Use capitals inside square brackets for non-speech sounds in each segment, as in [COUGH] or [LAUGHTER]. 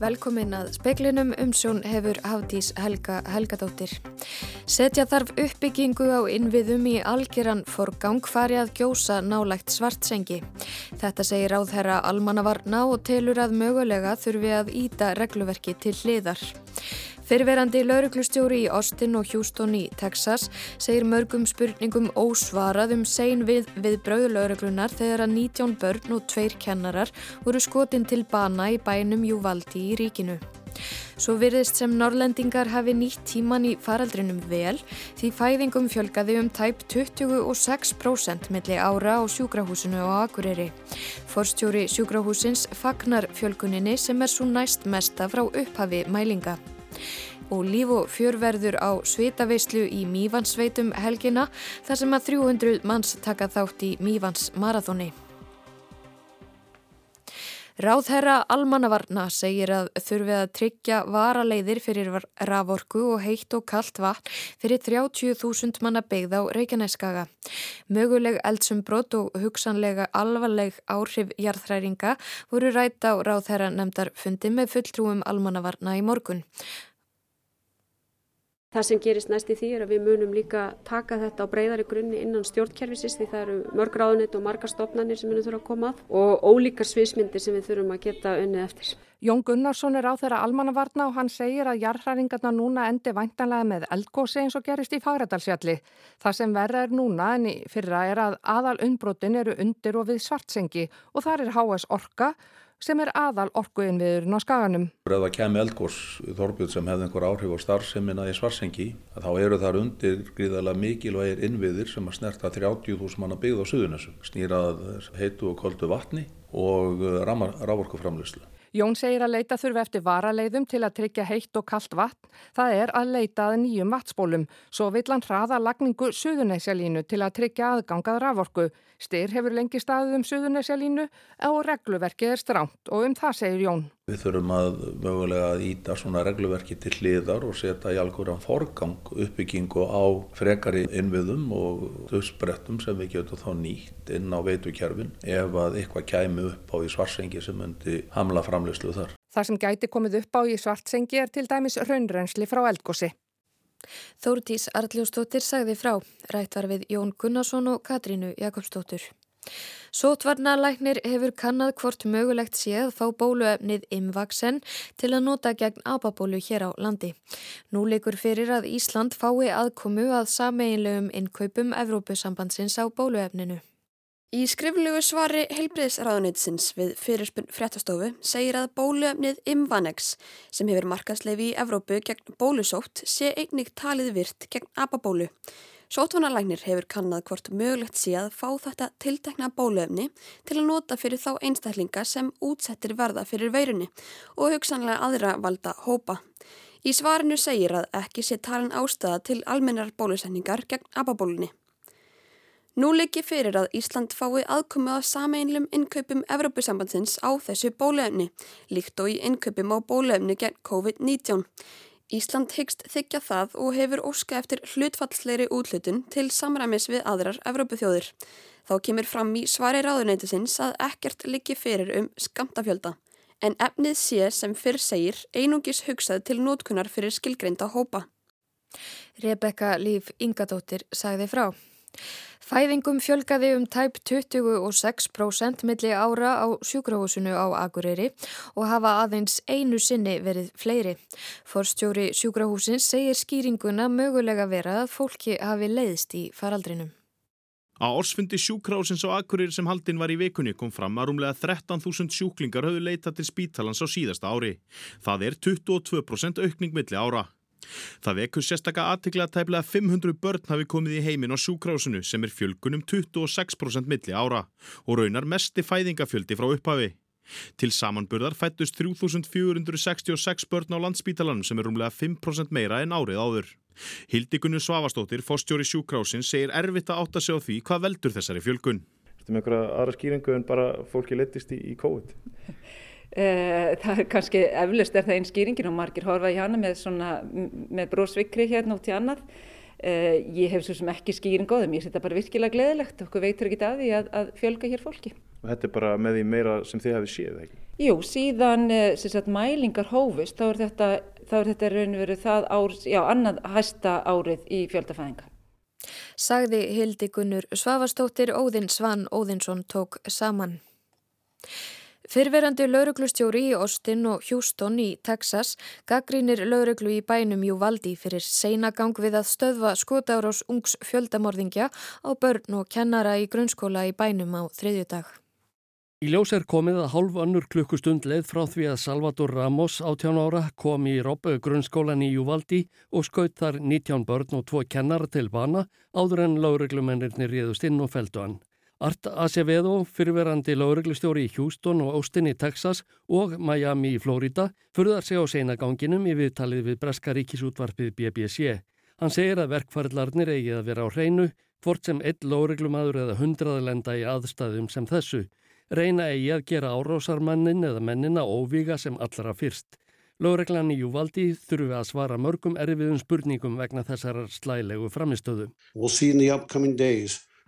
Velkomin að speklinum umsjón hefur Hafdís Helga Helgadóttir. Setja þarf uppbyggingu á innviðum í algjöran forgang fari að gjósa nálægt svartsengi. Þetta segir áðherra almannavarna og telur að mögulega þurfi að íta regluverki til hliðar. Fyrirverandi lauruglustjóri í Austin og Houston í Texas segir mörgum spurningum ósvarað um sein við, við brauðlauruglunar þegar að 19 börn og tveir kennarar voru skotin til bana í bænum Júvaldi í ríkinu. Svo virðist sem norrlendingar hafi nýtt tíman í faraldrinum vel því fæðingum fjölgaði um tæp 26% milli ára á sjúkrahúsinu á Akureyri. Forstjóri sjúkrahúsins fagnar fjölguninni sem er svo næst mesta frá upphafi mælinga og líf og fjörverður á svitaveislu í Mývansveitum helgina þar sem að 300 manns taka þátt í Mývans marathóni. Ráðherra Almannavarna segir að þurfið að tryggja varaleiðir fyrir raforku og heitt og kallt vatn fyrir 30.000 manna byggð á Reykjanæskaga. Möguleg eldsumbrott og hugsanlega alvarleg áhrif jarðhræringa voru rætt á ráðherra nefndar fundi með fulltrúum Almannavarna í morgun. Það sem gerist næst í því er að við munum líka taka þetta á breyðari grunni innan stjórnkerfisins því það eru mörg ráðunit og marga stofnanir sem við þurfum að koma að og ólíkar sviðsmyndir sem við þurfum að geta unnið eftir. Jón Gunnarsson er á þeirra almannavarna og hann segir að jarðhræringarna núna endi væntanlega með eldgósi eins og gerist í Fagradalsfjalli. Það sem verða er núna en í fyrra er að aðal unnbrotin eru undir og við svartsengi og þar er HS Orka sem er aðal orkuinviðurinn á skaganum. Ef það kemi eldgós þorbjörn sem hefði einhver áhrif á starfseminna í svarsengi, þá eru þar undir gríðarlega mikilvægir innviðir sem að snerta 30.000 manna byggð á suðunessum, snýrað heitu og koldu vatni og eh, rávorkuframlöslu. Jón segir að leita þurfi eftir varaleiðum til að tryggja heitt og kallt vatn. Það er að leita að nýjum vatspólum. Svo vill hann hraða lagningu Suðuneysjalínu til að tryggja aðgangað raforku. Styr hefur lengi staðið um Suðuneysjalínu og regluverkið er stránt og um það segir Jón. Við þurfum að mögulega að íta svona regluverki til hliðar og setja í algóran forgang uppbyggingu á frekari innviðum og döðsbrettum sem við getum þá nýtt inn á veitukjærfin ef að eitthvað kæmi upp á í svarsengi sem myndi hamla framleyslu þar. Það sem gæti komið upp á í svartsengi er til dæmis raunrensli frá eldgósi. Þórtís Arljósdóttir sagði frá. Rætt var við Jón Gunnarsson og Katrínu Jakobsdóttur. Sotvarnalæknir hefur kannad hvort mögulegt sé að fá bóluefnið Imvaksen til að nota gegn ababólu hér á landi. Nú leikur fyrir að Ísland fái aðkomu að sameinlegum innkaupum Evrópusambandsins á bóluefninu. Í skriflegu svari heilbriðsraðunitsins við fyrirspunn fréttastofu segir að bóluefnið Imvanex sem hefur markaðsleifi í Evrópu gegn bólusótt sé einnig talið virt gegn ababólu. Sótvanarlæknir hefur kannad hvort mögulegt sé að fá þetta tiltekna bólöfni til að nota fyrir þá einstaklinga sem útsettir verða fyrir veirunni og hugsanlega aðra valda hópa. Í svarinu segir að ekki sé talin ástæða til almennar bólusetningar gegn ababólunni. Nú leikir fyrir að Ísland fái aðkomi að sameinlum innkaupum Evropasambandsins á þessu bólöfni, líkt og í innkaupum á bólöfni gegn COVID-19. Ísland hyggst þykja það og hefur óska eftir hlutfallsleiri útlutun til samræmis við aðrar Evrópuþjóðir. Þá kemur fram í svari ráðuneytisins að ekkert liggi fyrir um skamtafjölda. En efnið sé sem fyrr segir einungis hugsað til nótkunar fyrir skilgreinda hópa. Rebecca Líf Ingadóttir sagði frá. Fæðingum fjölgaði um tæp 26% milli ára á sjúkrahúsinu á Akureyri og hafa aðeins einu sinni verið fleiri. Forstjóri sjúkrahúsins segir skýringuna mögulega vera að fólki hafi leiðst í faraldrinum. Á orsfundi sjúkrahúsins á Akureyri sem haldinn var í vikunni kom fram að rúmlega 13.000 sjúklingar höfðu leitað til spítalans á síðasta ári. Það er 22% aukning milli ára. Það vekur sérstakka aðtikla að tæplega 500 börn hafi komið í heimin á sjúkrásinu sem er fjölgunum 26% milli ára og raunar mesti fæðingafjöldi frá upphafi. Til samanburðar fættust 3466 börn á landsbítalanum sem er rúmlega 5% meira en árið áður. Hildikunnu Svavastóttir, fórstjóri sjúkrásin, segir erfitt að átta sig á því hvað veldur þessari fjölgun. Þetta með einhverja aðra skýringu en bara fólki letist í, í COVID? [LAUGHS] Eh, það er kannski eflust er það einn skýringin og margir horfa í hana með, með brósvikri hérna út í annað. Eh, ég hef svo sem ekki skýring á þeim, ég setja bara virkilega gleðilegt, okkur veitur ekki að því að, að fjölga hér fólki. Og þetta er bara með því meira sem þið hefði séð, ekki? Jú, síðan eh, sagt, mælingar hófust, þá er þetta, þá er þetta raun og verið það ár, já, annað hæsta árið í fjöldafæðinga. Sagði Hildi Gunnur Svavastóttir Óðinn Svan Óðinsson tók saman. Fyrverandi lauruglustjóri í Austin og Houston í Texas gaggrínir lauruglu í bænum Júvaldi fyrir seinagang við að stöðva skotárós ungs fjöldamorðingja á börn og kennara í grunnskóla í bænum á þriðjudag. Í ljós er komið að hálf önnur klukkustund leið frá því að Salvador Ramos, 18 ára, kom í Robbu grunnskólan í Júvaldi og skaut þar 19 börn og tvo kennar til bana áður en láreglumennirni réðust inn og feldu hann. Art Acevedo, fyrirverandi láreglustjóri í Houston og Austin í Texas og Miami í Florida, furðar sig á seinaganginum í viðtalið við Breska ríkisútvarpið BBC. Hann segir að verkfæriðlarnir eigi að vera á hreinu, hvort sem einn láreglumadur eða hundraðlenda í aðstæðum sem þessu reyna eigi að gera árósarmannin eða mennina óvíga sem allra fyrst. Lóreglan í Júvaldi þurfi að svara mörgum erfiðum spurningum vegna þessar slælegu framistöðu. We'll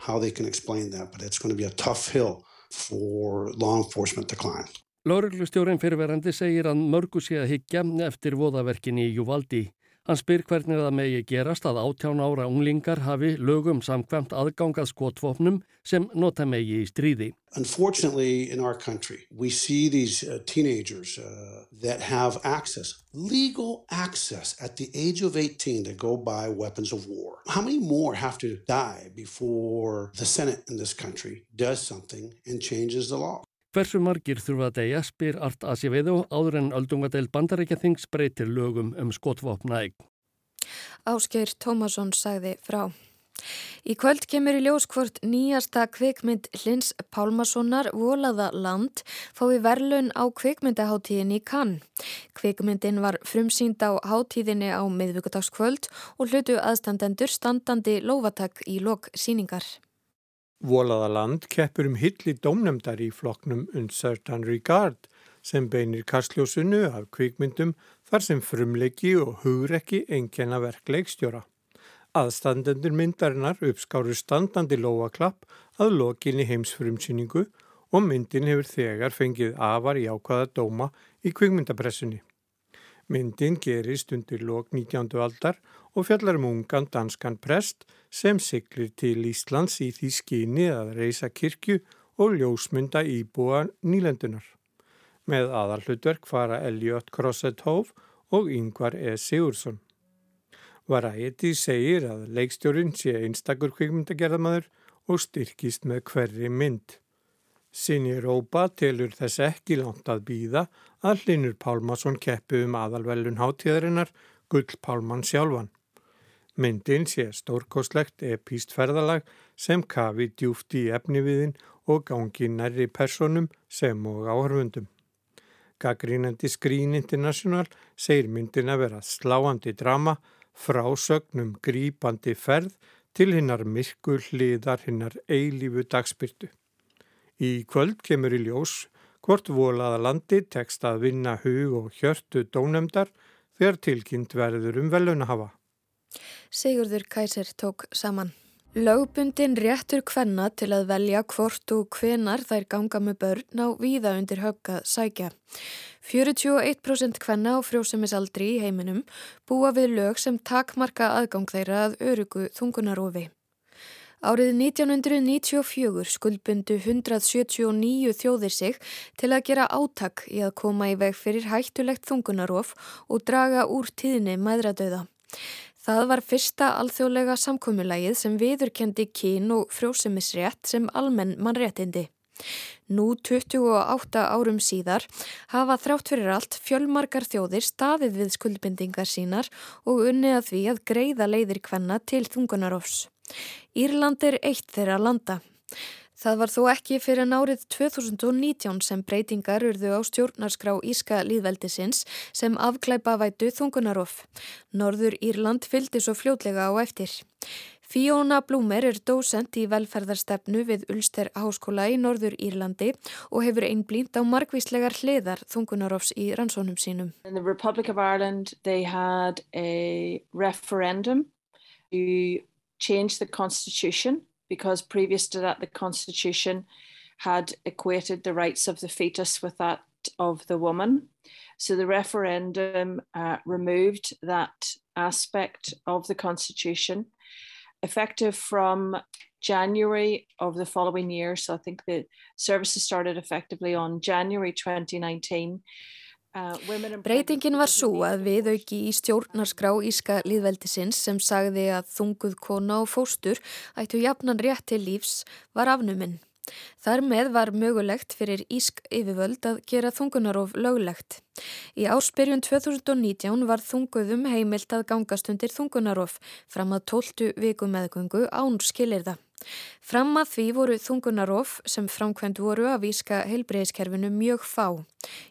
how they can explain that, but it's going to be a tough hill for law enforcement to climb. Lóreglustjórin fyrirverandi segir að mörgu sé að higgja eftir voðaverkin í Júvaldi. Hann spyr hvernig það megi gerast að átján ára unglingar hafi lögum samkvæmt aðgangað skotvofnum sem nota megi í stríði. Unfortunately in our country we see these uh, teenagers uh, that have access, legal access at the age of 18 to go buy weapons of war. How many more have to die before the Senate in this country does something and changes the law? Hversu margir þurfa að deyja spyr Art Asivedo áður en öldungadel bandarækjathings breytir lögum um skotvopnaeg. Áskeir Tómasson sagði frá. Í kvöld kemur í ljós hvort nýjasta kvikmynd Lins Pálmasonar Volaða land fái verlaun á kvikmyndaháttíðin í Cannes. Kvikmyndin var frumsýnd á háttíðinni á miðvíkudagskvöld og hlutu aðstandendur standandi lovatak í lok síningar. Volaðaland keppur um hilli dómnefndar í floknum Uncertain Regard sem beinir kastljósunu af kvikmyndum þar sem frumleiki og hugrekki engjana verkleikstjóra. Aðstandendur myndarinnar uppskáru standandi lovaklapp að lokinni heimsfrumsýningu og myndin hefur þegar fengið afar í ákvaða dóma í kvikmyndapressunni. Myndin gerist undir lok 19. aldar og fjallar um ungan danskan prest sem siglir til Íslands í því skyni að reysa kirkju og ljósmynda íbúa nýlendunar. Með aðalhlutverk fara Elliot Crosset Hove og Yngvar E. Sigursson. Varæti segir að leikstjórin sé einstakur kvikmyndagerðamaður og styrkist með hverri mynd. Sinni Rópa telur þess ekki langt að býða að Linur Pálmarsson keppi um aðalvelun hátíðarinnar Gull Pálmann sjálfan. Myndin sé stórkoslegt epíst ferðalag sem kafi djúft í efniviðin og gangi nærri personum sem og áhörfundum. Gaggrínandi Screen International segir myndin að vera sláandi drama, frásögnum grípandi ferð til hinnar myrkur hliðar hinnar eilífu dagspyrtu. Í kvöld kemur í ljós hvort volaða landi tekst að vinna hug og hjörtu dónemdar þegar tilkynnt verður um velunahafa. Sigurður Kæsir tók saman. Lögbundin réttur hvenna til að velja hvort og hvenar þær ganga með börn á víða undir höggað sækja. 41% hvenna á frjósumisaldri í heiminum búa við lög sem takmarka aðgang þeirra að örugu þungunarofi. Árið 1994 skuldbundu 179 þjóðir sig til að gera átak í að koma í veg fyrir hættulegt þungunarof og draga úr tíðni maðradauða. Það var fyrsta alþjóðlega samkommulagið sem viðurkendi kín og frjósumisrétt sem almenn mannréttindi. Nú 28 árum síðar hafa þrátt fyrir allt fjölmarkar þjóðir staðið við skuldbindingar sínar og unni að því að greiða leiðir hvenna til þungunarofs. Írland er eitt þeirra landa. Það var þó ekki fyrir nárið 2019 sem breytingar urðu á stjórnarskrá Íska líðveldisins sem afklæpa vætu þungunarof. Norður Írland fylgdi svo fljótlega á eftir. Fiona Blúmer er dósent í velferðarstefnu við Ulster Háskóla í Norður Írlandi og hefur einblínt á margvíslegar hliðar þungunarofs í rannsónum sínum. In the Republic of Ireland they had a referendum to change the constitution because previous to that the constitution had equated the rights of the fetus with that of the woman. So the referendum uh, removed that aspect of the constitution. Effective from January of the following year, so I think the services started effectively on January 2019. Breytingin var svo að viðauki í stjórnarskrá Íska líðveldisins sem sagði að þunguð kona og fóstur ættu jafnan rétt til lífs var afnuminn. Þar með var mögulegt fyrir Ísk yfirvöld að gera þungunarof löglegt. Í áspyrjun 2019 var þunguðum heimilt að gangast undir þungunarof fram að 12 viku meðgöngu án skilirða. Fram að því voru þungunarof sem framkvæmt voru að víska heilbreyðiskerfinu mjög fá.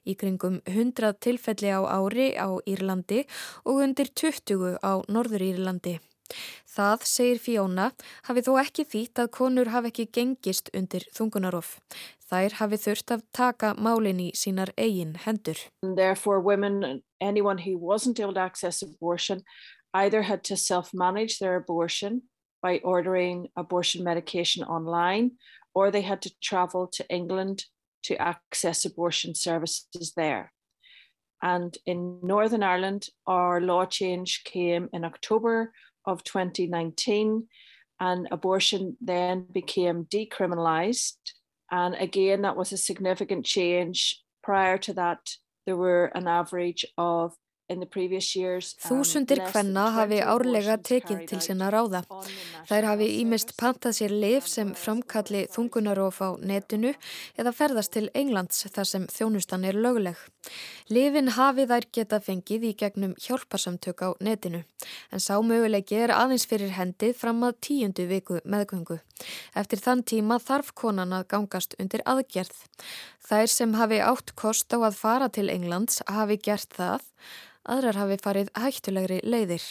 Í kringum 100 tilfelli á ári á Írlandi og undir 20 á Norður Írlandi. Það, segir Fiona, hafi þó ekki þýtt að konur hafi ekki gengist undir þungunarof. Þær hafi þurft að taka málinn í sínar eigin hendur. Therefore women, anyone who wasn't able to access abortion either had to self-manage their abortion by ordering abortion medication online, or they had to travel to England to access abortion services there. And in Northern Ireland, our law change came in October of 2019, and abortion then became decriminalised. And again, that was a significant change. Prior to that, there were an average of Þúsundir hvenna hafi árlega tekið til sinna ráða. Þær hafi ímist pantað sér lif sem framkalli þungunarof á netinu eða ferðast til Englands þar sem þjónustan er löguleg. Lifin hafi þær geta fengið í gegnum hjálparsamtök á netinu en sá mögulegi er aðeins fyrir hendið fram að tíundu viku meðgöngu. Eftir þann tíma þarf konan að gangast undir aðgerð. Þær sem hafi átt kost á að fara til Englands hafi gert það aðrar hafi farið hættulegri leiðir.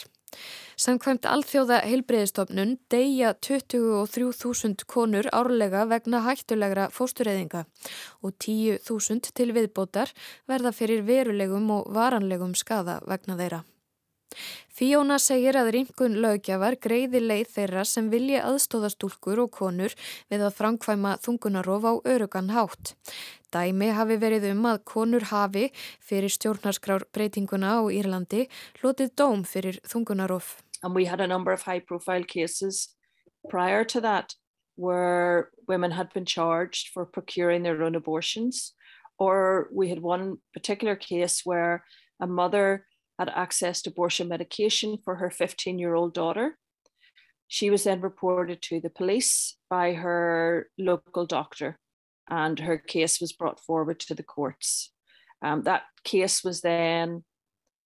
Samkvæmt alþjóða heilbreyðistofnun deyja 23.000 konur árlega vegna hættulegra fóstureyðinga og 10.000 til viðbótar verða fyrir verulegum og varanlegum skada vegna þeirra. Fíóna segir að ringun lögjafar greiði leið þeirra sem vilja aðstóðastúlkur og konur við að framkvæma þungunarof á örugan hátt. Dæmi hafi verið um að konur hafi fyrir stjórnarskrár breytinguna á Írlandi lotið dóm fyrir þungunarof. And we had a number of high profile cases prior to that where women had been charged for procuring their own abortions or we had one particular case where a mother had accessed abortion medication for her 15 year old daughter. She was then reported to the police by her local doctor, and her case was brought forward to the courts. Um, that case was then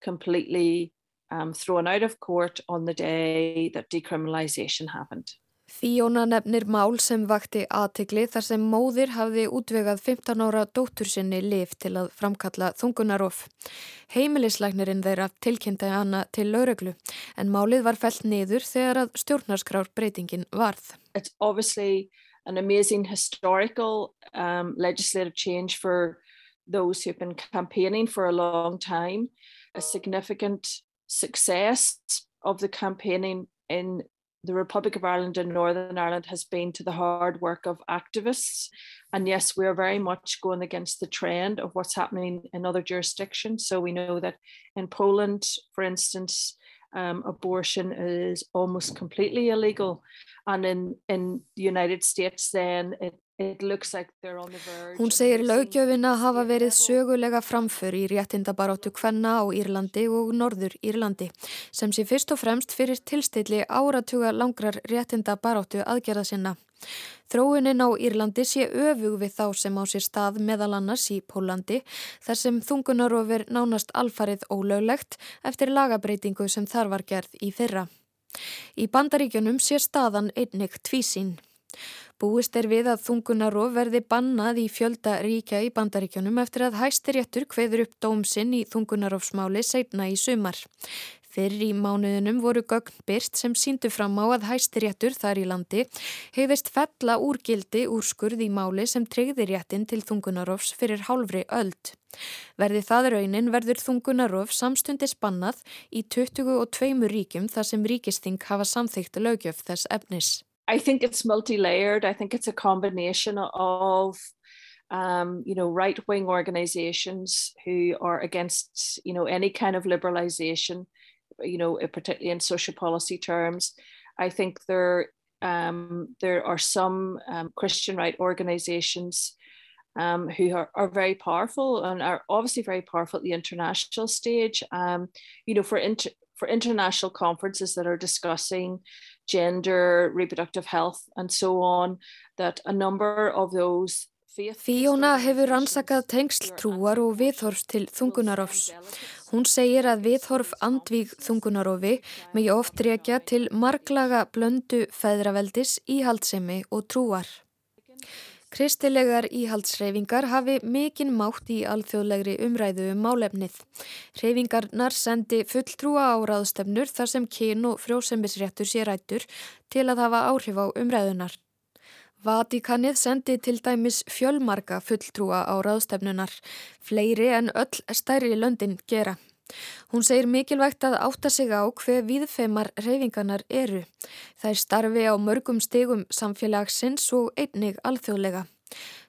completely um, thrown out of court on the day that decriminalisation happened. Fíóna nefnir mál sem vakti aðtikli þar sem móðir hafði útvegað 15 ára dóttur sinni liv til að framkalla þungunarof. Heimilislegnirinn þeirra tilkynnti hana til laureglu en málið var fellt niður þegar að stjórnarskrár breytingin varð. It's obviously an amazing historical um, legislative change for those who've been campaigning for a long time. A significant success of the campaigning in the Republic of Ireland and Northern Ireland has been to the hard work of activists. And yes, we're very much going against the trend of what's happening in other jurisdictions. So we know that in Poland, for instance, um, abortion is almost completely illegal. And in, in the United States, then it Hún segir lögjöfin að hafa verið sögulega framför í réttindabaróttu Kvenna á Írlandi og Norður Írlandi sem sé fyrst og fremst fyrir tilstilli áratuga langrar réttindabaróttu aðgerða sinna. Þróunin á Írlandi sé öfug við þá sem á sér stað meðal annars í Pólandi þar sem þungunarofir nánast alfarið ólöglegt eftir lagabreitingu sem þar var gerð í fyrra. Í bandaríkjunum sé staðan einnig tvísín. Búist er við að þungunarof verði bannað í fjölda ríkja í bandaríkjunum eftir að hæstiréttur hveður upp dómsinn í þungunarofsmáli seitna í sumar. Fyrir í mánuðunum voru gögn byrst sem síndu fram á að hæstiréttur þar í landi heiðist fella úrgildi úrskurð í máli sem treyði réttin til þungunarofs fyrir hálfri öld. Verði það raunin verður þungunarof samstundi spannað í 22 ríkjum þar sem ríkisting hafa samþygt lögjöf þess efnis. I think it's multi-layered. I think it's a combination of um, you know, right-wing organizations who are against, you know, any kind of liberalization, you know, particularly in social policy terms. I think there um, there are some um, Christian right organizations um, who are, are very powerful and are obviously very powerful at the international stage. Um, you know, for inter for international conferences that are discussing gender, reproductive health, and so on, that a number of those Fíóna hefur rannsakað tengsl trúar og viðhorfs til þungunarofs. Hún segir að viðhorf andvíg þungunarofi megi oft reykja til marglaga blöndu feðraveldis, íhaldsemi og trúar. Kristilegar íhaldsreyfingar hafi mikinn mátt í alþjóðlegri umræðu um málefnið. Reyfingarnar sendi fulltrúa á ráðstefnur þar sem kyn og frjósemisréttur sé rættur til að hafa áhrif á umræðunar. Vatikanið sendi til dæmis fjölmarka fulltrúa á ráðstefnunar, fleiri en öll stærri löndin gera. Hún segir mikilvægt að átta sig á hver viðfeimar reyfinganar eru. Það er starfi á mörgum stegum samfélagsins og einnig alþjóðlega.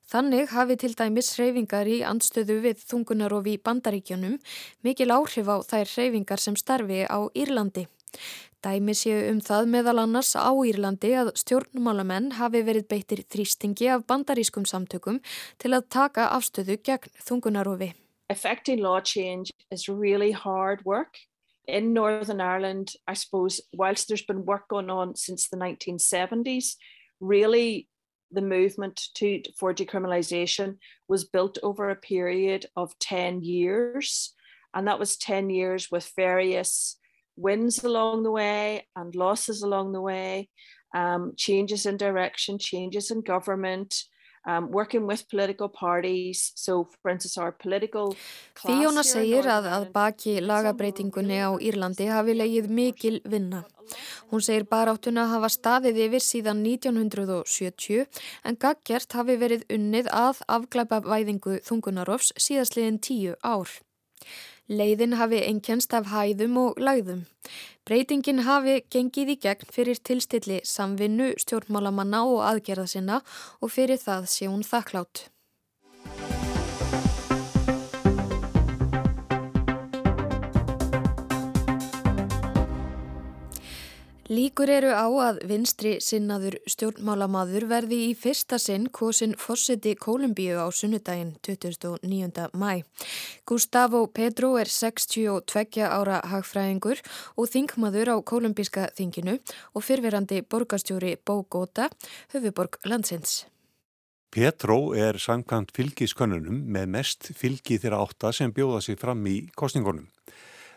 Þannig hafi til dæmis reyfingar í andstöðu við þungunar og við bandaríkjónum mikil áhrif á þær reyfingar sem starfi á Írlandi. Dæmi séu um það meðal annars á Írlandi að stjórnmálamenn hafi verið beittir þrýstingi af bandarískum samtökum til að taka afstöðu gegn þungunarofi. Affecting law change is really hard work. In Northern Ireland, I suppose, whilst there's been work going on since the 1970s, really the movement to, for decriminalisation was built over a period of 10 years. And that was 10 years with various wins along the way and losses along the way, um, changes in direction, changes in government, um, working with political parties. So, for instance, our political Fíona segir að að baki lagabreitingunni á Írlandi hafi leið mikil vinna. Hún segir baráttuna hafa staðið yfir síðan 1970 en gaggjert hafi verið unnið að afglæpa væðingu þungunarofs síðastliðin tíu ár. Leiðin hafi einkjænst af hæðum og lagðum. Breytingin hafi gengið í gegn fyrir tilstilli samvinnu, stjórnmálamanna og aðgerða sinna og fyrir það sé hún þakklátt. Líkur eru á að vinstri sinnaður stjórnmálamaður verði í fyrsta sinn kosin fórseti Kolumbíu á sunnudaginn 29. mæ. Gustavo Pedro er 62 ára hagfræðingur og þingmaður á kolumbíska þinginu og fyrverandi borgastjóri Bogota, höfuborg landsins. Pedro er samkvæmt fylgiskönnunum með mest fylgi þeirra átta sem bjóða sig fram í kostningunum.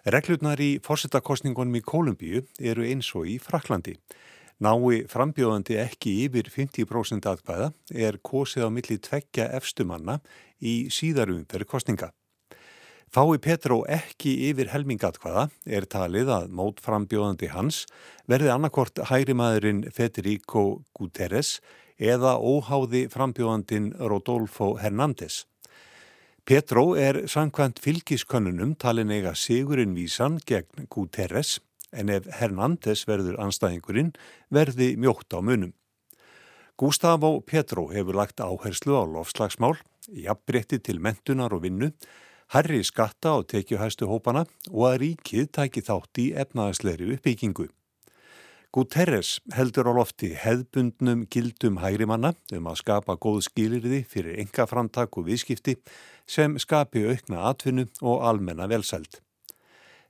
Reglurnar í fórsetakostningunum í Kolumbíu eru eins og í Fraklandi. Nái frambjóðandi ekki yfir 50% aðkvæða er kosið á milli tveggja efstumanna í síðarum fyrir kostninga. Fái Petró ekki yfir helmingatkvaða er talið að mót frambjóðandi hans verði annarkort hægrimaðurinn Federico Guterres eða óháði frambjóðandin Rodolfo Hernández. Petró er samkvæmt fylgiskönnunum talin eiga Sigurinn Vísan gegn Guterres en ef Hernández verður anstæðingurinn verði mjótt á munum. Gustavo Petró hefur lagt áherslu á lofslagsmál, jafnbretti til mentunar og vinnu, herri skatta á tekjuhæstu hópana og að ríkið tæki þátt í efnaðasleiri uppbyggingu. Guterres heldur á lofti hefðbundnum gildum hægrimanna um að skapa góð skilirði fyrir enga framtak og viðskipti sem skapi aukna atvinnu og almenna velsæld.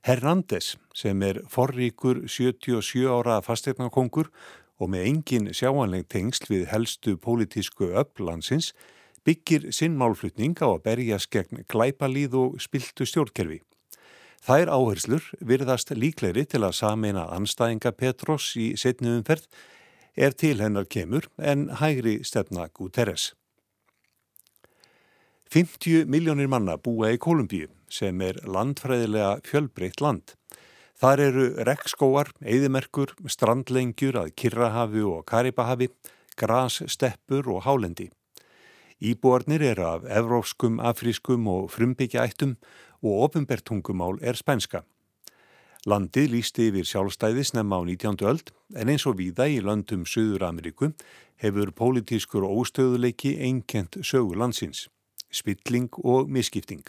Hernández sem er forríkur 77 ára fasteignakongur og með engin sjáanleg tengsl við helstu pólitísku öll-landsins byggir sinn málflutning á að berjast gegn glæpalíð og spiltu stjórnkerfi. Þær áherslur virðast líkleri til að sameina anstæðinga Petros í setni umferð ef til hennar kemur en hægri stefna Guterres. 50 miljónir manna búa í Kolumbíu sem er landfræðilega fjölbreytt land. Þar eru regnskóar, eðimerkur, strandlengjur að Kirrahafi og Karibahafi, grassteppur og hálendi. Íbúarnir eru af evróskum, afrískum og frumbyggjaættum og ofinbertungumál er spænska. Landið lísti yfir sjálfstæði snemma á 19. öld en eins og víða í löndum Suður Ameríku hefur pólitískur óstöðuleiki einkent sögu landsins, spilling og misskipting.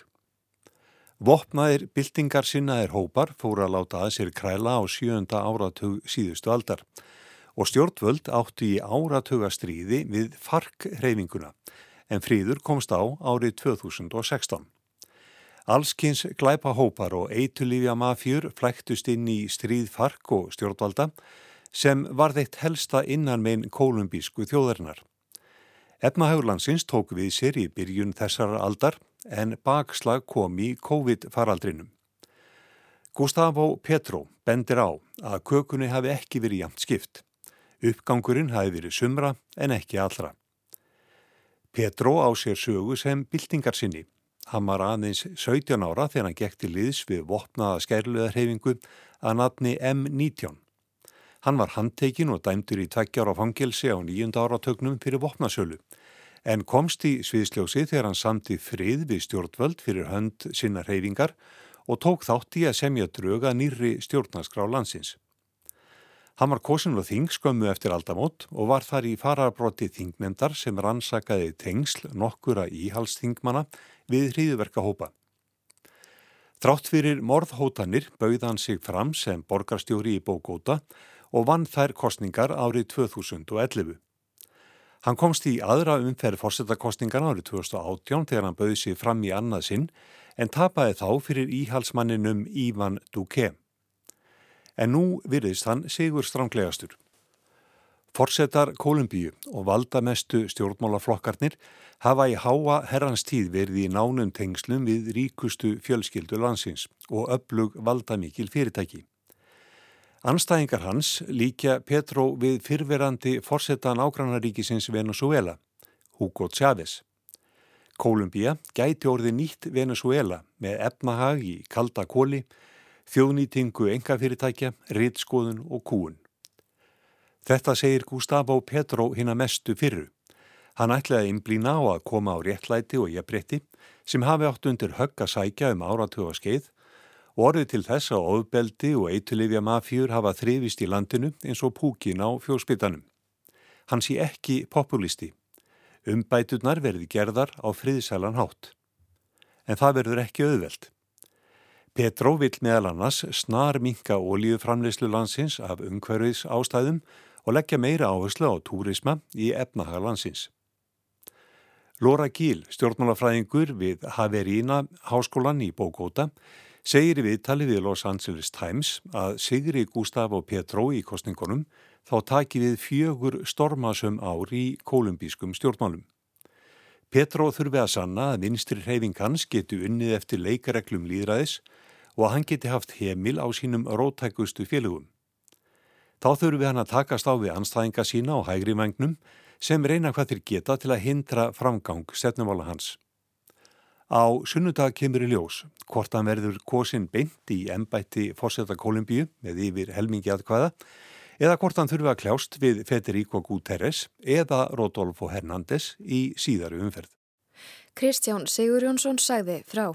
Vopnaðir byltingar sinnaðir hópar fóru að láta að sér kræla á sjönda áratug síðustu aldar og stjórnvöld áttu í áratuga stríði við fark-hreyfinguna en fríður komst á árið 2016. Allskins glæpa hópar og eitulífja mafjur flæktust inn í stríð fark og stjórnvalda sem var þeitt helsta innan megin kolumbísku þjóðarinnar. Efnahagurlandsins tók við sér í byrjun þessar aldar en bakslag kom í COVID-faraldrinum. Gustavo Petro bendir á að kökunni hafi ekki verið jamt skipt. Uppgangurinn hafi verið sumra en ekki allra. Petro á sér sögu sem byltingar sinni. Hann var aðeins 17 ára þegar hann gekti liðs við vopnaða skærluðarhefingu að nafni M19. Hann var handtekinn og dæmdur í tveggjára fangelsi á nýjunda áratögnum fyrir vopnasölu en komst í sviðsljósi þegar hann samti frið við stjórnvöld fyrir hönd sinna reyfingar og tók þátt í að semja dröga nýri stjórnarskrá landsins. Hann var kosin og þing skömmu eftir aldamót og var þar í fararbróti þingnefndar sem rannsakaði tengsl nokkura íhalsþingmana við hríðuverka hópa. Trátt fyrir morðhótanir bauð hann sig fram sem borgarstjóri í Bókóta og vann þær kostningar árið 2011. Hann komst í aðra umferð fórsetakostningan árið 2018 þegar hann bauði sig fram í annað sinn en tapaði þá fyrir íhalsmanninum Ívan Duque. En nú virðist hann sigur stránglegastur. Forsetar Kolumbíu og valdamestu stjórnmálaflokkarnir hafa í háa herrans tíð verið í nánum tengslum við ríkustu fjölskyldu landsins og öflug valdamikil fyrirtæki. Anstæðingar hans líkja Petro við fyrverandi forsetan ágrannaríkisins Venezuela, Hugo Chávez. Kolumbía gæti orði nýtt Venezuela með efnahag í kalda kóli, þjóðnýtingu engafyrirtækja, rittskoðun og kúun. Þetta segir Gustavo Petro hinn að mestu fyrru. Hann ætlaði að imblína á að koma á réttlæti og jafnbretti sem hafi átt undir högg að sækja um áratuga skeið og orðið til þess að ofbeldi og eitulifja mafjur hafa þrifist í landinu eins og púkin á fjóspítanum. Hann sé ekki populisti. Umbæturnar verði gerðar á friðsælan hátt. En það verður ekki auðveld. Petró vill meðal annars snar minka ólíuframleyslu landsins af umhverfis ástæðum og leggja meira áherslu á túrisma í efnahaga landsins. Lóra Gíl, stjórnmálafræðingur við Haverína háskólan í Bókóta, segir í viðtali við Los Angeles Times að Sigri Gustavo Petro í kostningunum þá taki við fjögur stormasum ár í kolumbískum stjórnmálum. Petro þurfi að sanna að vinstri hreyfing hans geti unnið eftir leikareglum líðræðis og að hann geti haft heimil á sínum rótækustu félögum. Þá þurfi hann að takast á við anstæðinga sína á hægri vagnum sem reyna hvað þeir geta til að hindra framgang stefnumála hans. Á sunnudag kemur í ljós hvort hann verður kosin beint í ennbætti fórseta Kolumbíu með yfir helmingi aðkvæða eða hvort hann þurfa að kljást við Federico Guterres eða Rodolfo Hernández í síðaru umferð. Kristján Sigur Jónsson sagði frá.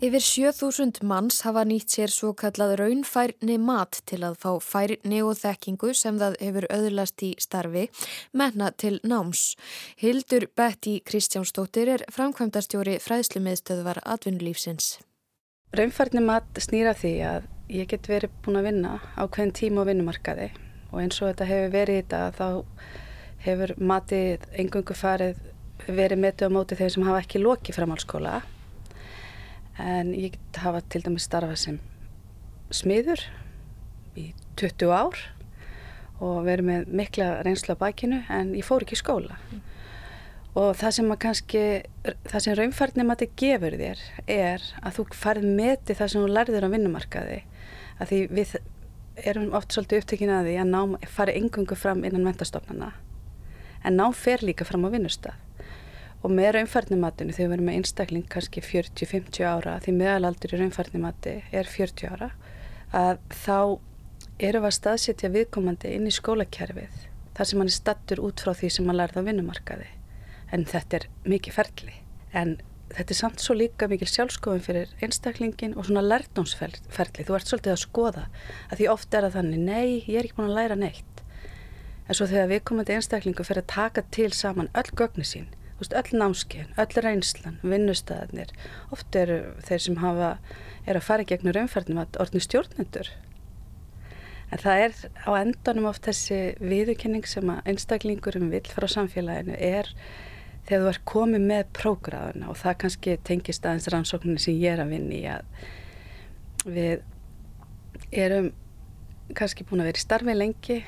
Yfir 7000 manns hafa nýtt sér svo kallað raunfærni mat til að fá færni og þekkingu sem það hefur öðlast í starfi, menna til náms. Hildur Betty Kristjánsdóttir er framkvæmdastjóri fræðslumiðstöðvar atvinnulífsins. Raunfærni mat snýra því að ég get verið búin að vinna á hvern tíma á vinnumarkaði og eins og þetta hefur verið í þetta þá hefur matið engungu farið verið metið á móti þeir sem hafa ekki lokið framhalskóla en ég hafa til dæmis starfa sem smiður í 20 ár og verið með mikla reynslu á bakinu en ég fór ekki í skóla mm. og það sem að kannski það sem raunfærnum að þetta gefur þér er að þú farið meti það sem þú lærður á vinnumarkaði að því við erum oft svolítið upptökin að því að ná farið engungu fram innan mentastofnana en ná fer líka fram á vinnustaf og með raunfærnimatinu þegar við erum með einstakling kannski 40-50 ára því meðalaldur í raunfærnimati er 40 ára að þá eru við að staðsetja viðkomandi inn í skólakerfið þar sem hann er stattur út frá því sem hann lærði á vinnumarkaði. En þetta er mikið ferli. En þetta er samt svo líka mikil sjálfskofin fyrir einstaklingin og svona lærtónsferli þú ert svolítið að skoða að því oft er það þannig, nei, ég er ekki búin að læra neitt. En svo þegar við komum til einstaklingu fyrir að taka til saman öll gögni sín, öll námskein öll reynslan, vinnustæðanir oft eru þeir sem hafa er að fara gegnur umferðnum að orðni stjórnendur. En það er á endanum oft þessi viðurkenning sem að einstaklingurum vill frá samfélaginu er þegar þú ert komið með prógraðuna og það kannski tengist aðeins rannsóknir sem ég er að vinna í að við erum kannski búin að vera í starfi lengi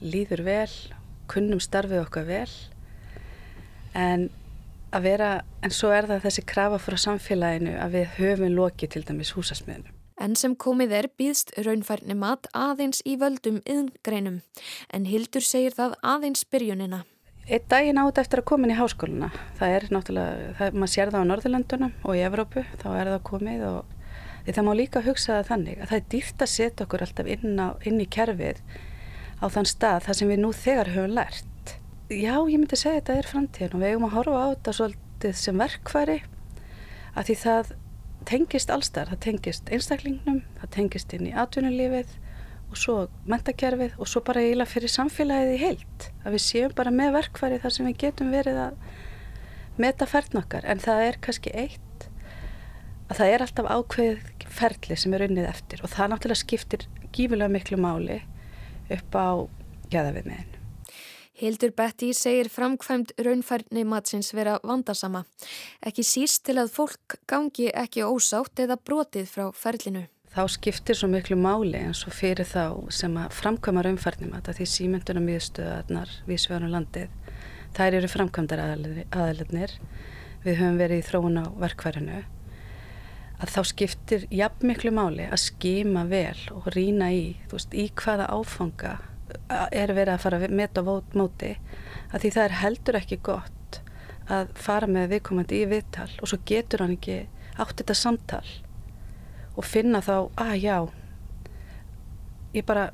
líður vel kunnum starfið okkar vel en að vera, en svo er það þessi krafa frá samfélaginu að við höfum lokið til dæmis húsasmiðnum. En sem komið er býðst raunfærni mat aðeins í völdum yðngreinum en Hildur segir það aðeins byrjunina. Eitt daginn átt eftir að koma inn í háskóluna. Það er náttúrulega, það, maður sér það á Norðurlandunum og í Evrópu, þá er það komið og það má líka hugsa það þannig að það er dýrt að setja okkur alltaf inn, á, inn í kerfið á þann stað þar sem við nú þegar höfum lært. Já, ég myndi segja þetta er framtíðin og við eigum að horfa á þetta svolítið sem verkfæri að því það tengist allstar, það tengist einstaklingnum, það tengist inn í atvinnulífið og svo mentakerfið og svo bara eiginlega fyrir samfélagið í heilt að við séum bara með verkfæri þar sem við getum verið að meta færðn okkar. En það er kannski eitt að það er alltaf ákveð ferli sem er unnið eftir og það náttúrulega skiptir gífilega miklu máli upp á gæðavið meðin. Hildur Betty segir framkvæmt raunfærni matsins vera vandasama, ekki síst til að fólk gangi ekki ósátt eða brotið frá ferlinu. Þá skiptir svo miklu máli eins og fyrir þá sem að framkvæma raunfærnum að því símyndunum miðstöðarnar við svöðunum landið, þær eru framkvæmdar aðalirnir við höfum verið í þróun á verkfærinu. Að þá skiptir jafn miklu máli að skima vel og rína í, þú veist, í hvaða áfanga er verið að fara með á móti að því það er heldur ekki gott að fara með viðkomandi í viðtal og svo getur hann ekki átt þetta samtal og finna þá, að ah, já ég bara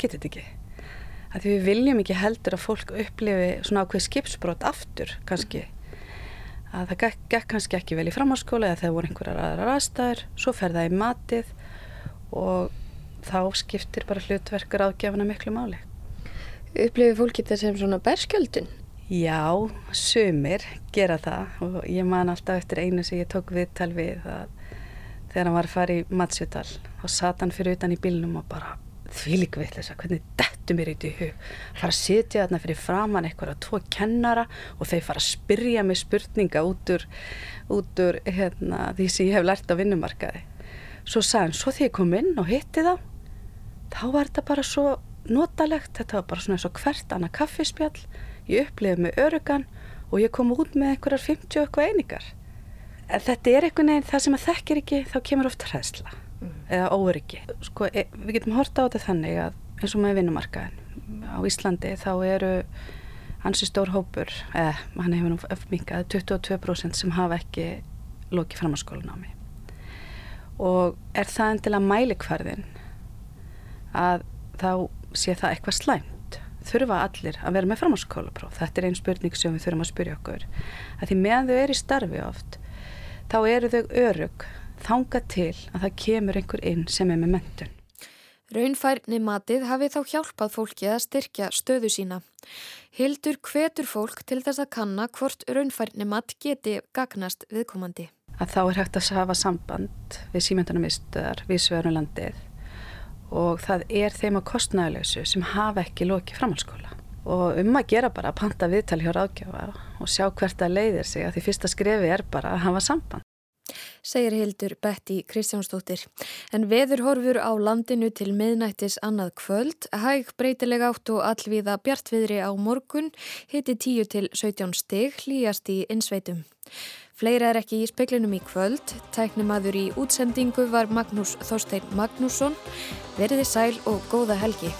geti þetta ekki. Að því við viljum ekki heldur að fólk upplifi svona ákveð skipsbrot aftur kannski. Að það gekk, gekk kannski ekki vel í framháskóla eða þegar voru einhverjar aðrar aðstæður svo fer það í matið og þá skiptir bara hlutverkur ágefuna miklu máli. Upplifir fólki þetta sem svona berskjöldun? Já, sumir gera það og ég man alltaf eftir einu sem ég tók viðtal við að þegar hann var að fara í matsjötal og satt hann fyrir utan í bílnum og bara því líka viðlisa, hvernig dettu mér í því hug? Fara að sitja þarna fyrir framann eitthvað að tvo kennara og þeir fara að spyrja mig spurninga út úr, út úr hérna, því sem ég hef lært á vinnumarkaði. Svo sagði hann, svo því ég kom inn og hitti þá þá var þetta bara svo notalegt, þetta var bara svona eins og hvert annað kaffispjall. Ég upplifið með örugan og ég kom út með einhverjar 50 eitthvað einingar. Þetta er einhvern veginn það sem að þekkir ekki þá kemur oft hræðsla mm. eða óöryggi. Sko, e, við getum horta á þetta þannig að eins og með vinnumarkaðin á Íslandi þá eru hansi stór hópur eða hann hefur nú öfmingað 22% sem hafa ekki lokið framhanskólan á mig og er það endilega mælikvarðin að þá sé það eitthvað slæmt þurfa allir að vera með framhanskólapróf þetta er einn spurning sem við þurfum að spyrja okkur að því meðan þau eru í starfi oft þá eru þau örug þanga til að það kemur einhver inn sem er með mentun. Raunfærni matið hafi þá hjálpað fólki að styrkja stöðu sína. Hildur hvetur fólk til þess að kanna hvort raunfærni mat geti gagnast viðkomandi. Að þá er hægt að hafa samband við símyndunarmistöðar við Svörunlandið og það er þeim á kostnæðalösu sem hafa ekki lokið framhalskóla og um að gera bara að panta viðtal hjá ráðgjáfa og sjá hvert það leiðir sig að því fyrsta skrefi er bara að hafa samband. Segir Hildur Betty Kristjánsdóttir. En veður horfur á landinu til miðnættis annað kvöld, hæg breytileg átt og allviða bjartviðri á morgun, hitti 10 til 17 stig, hlýjast í insveitum. Fleira er ekki í speklinum í kvöld, tæknumadur í útsendingu var Magnús Þorstein Magnússon, veriði sæl og góða helgi.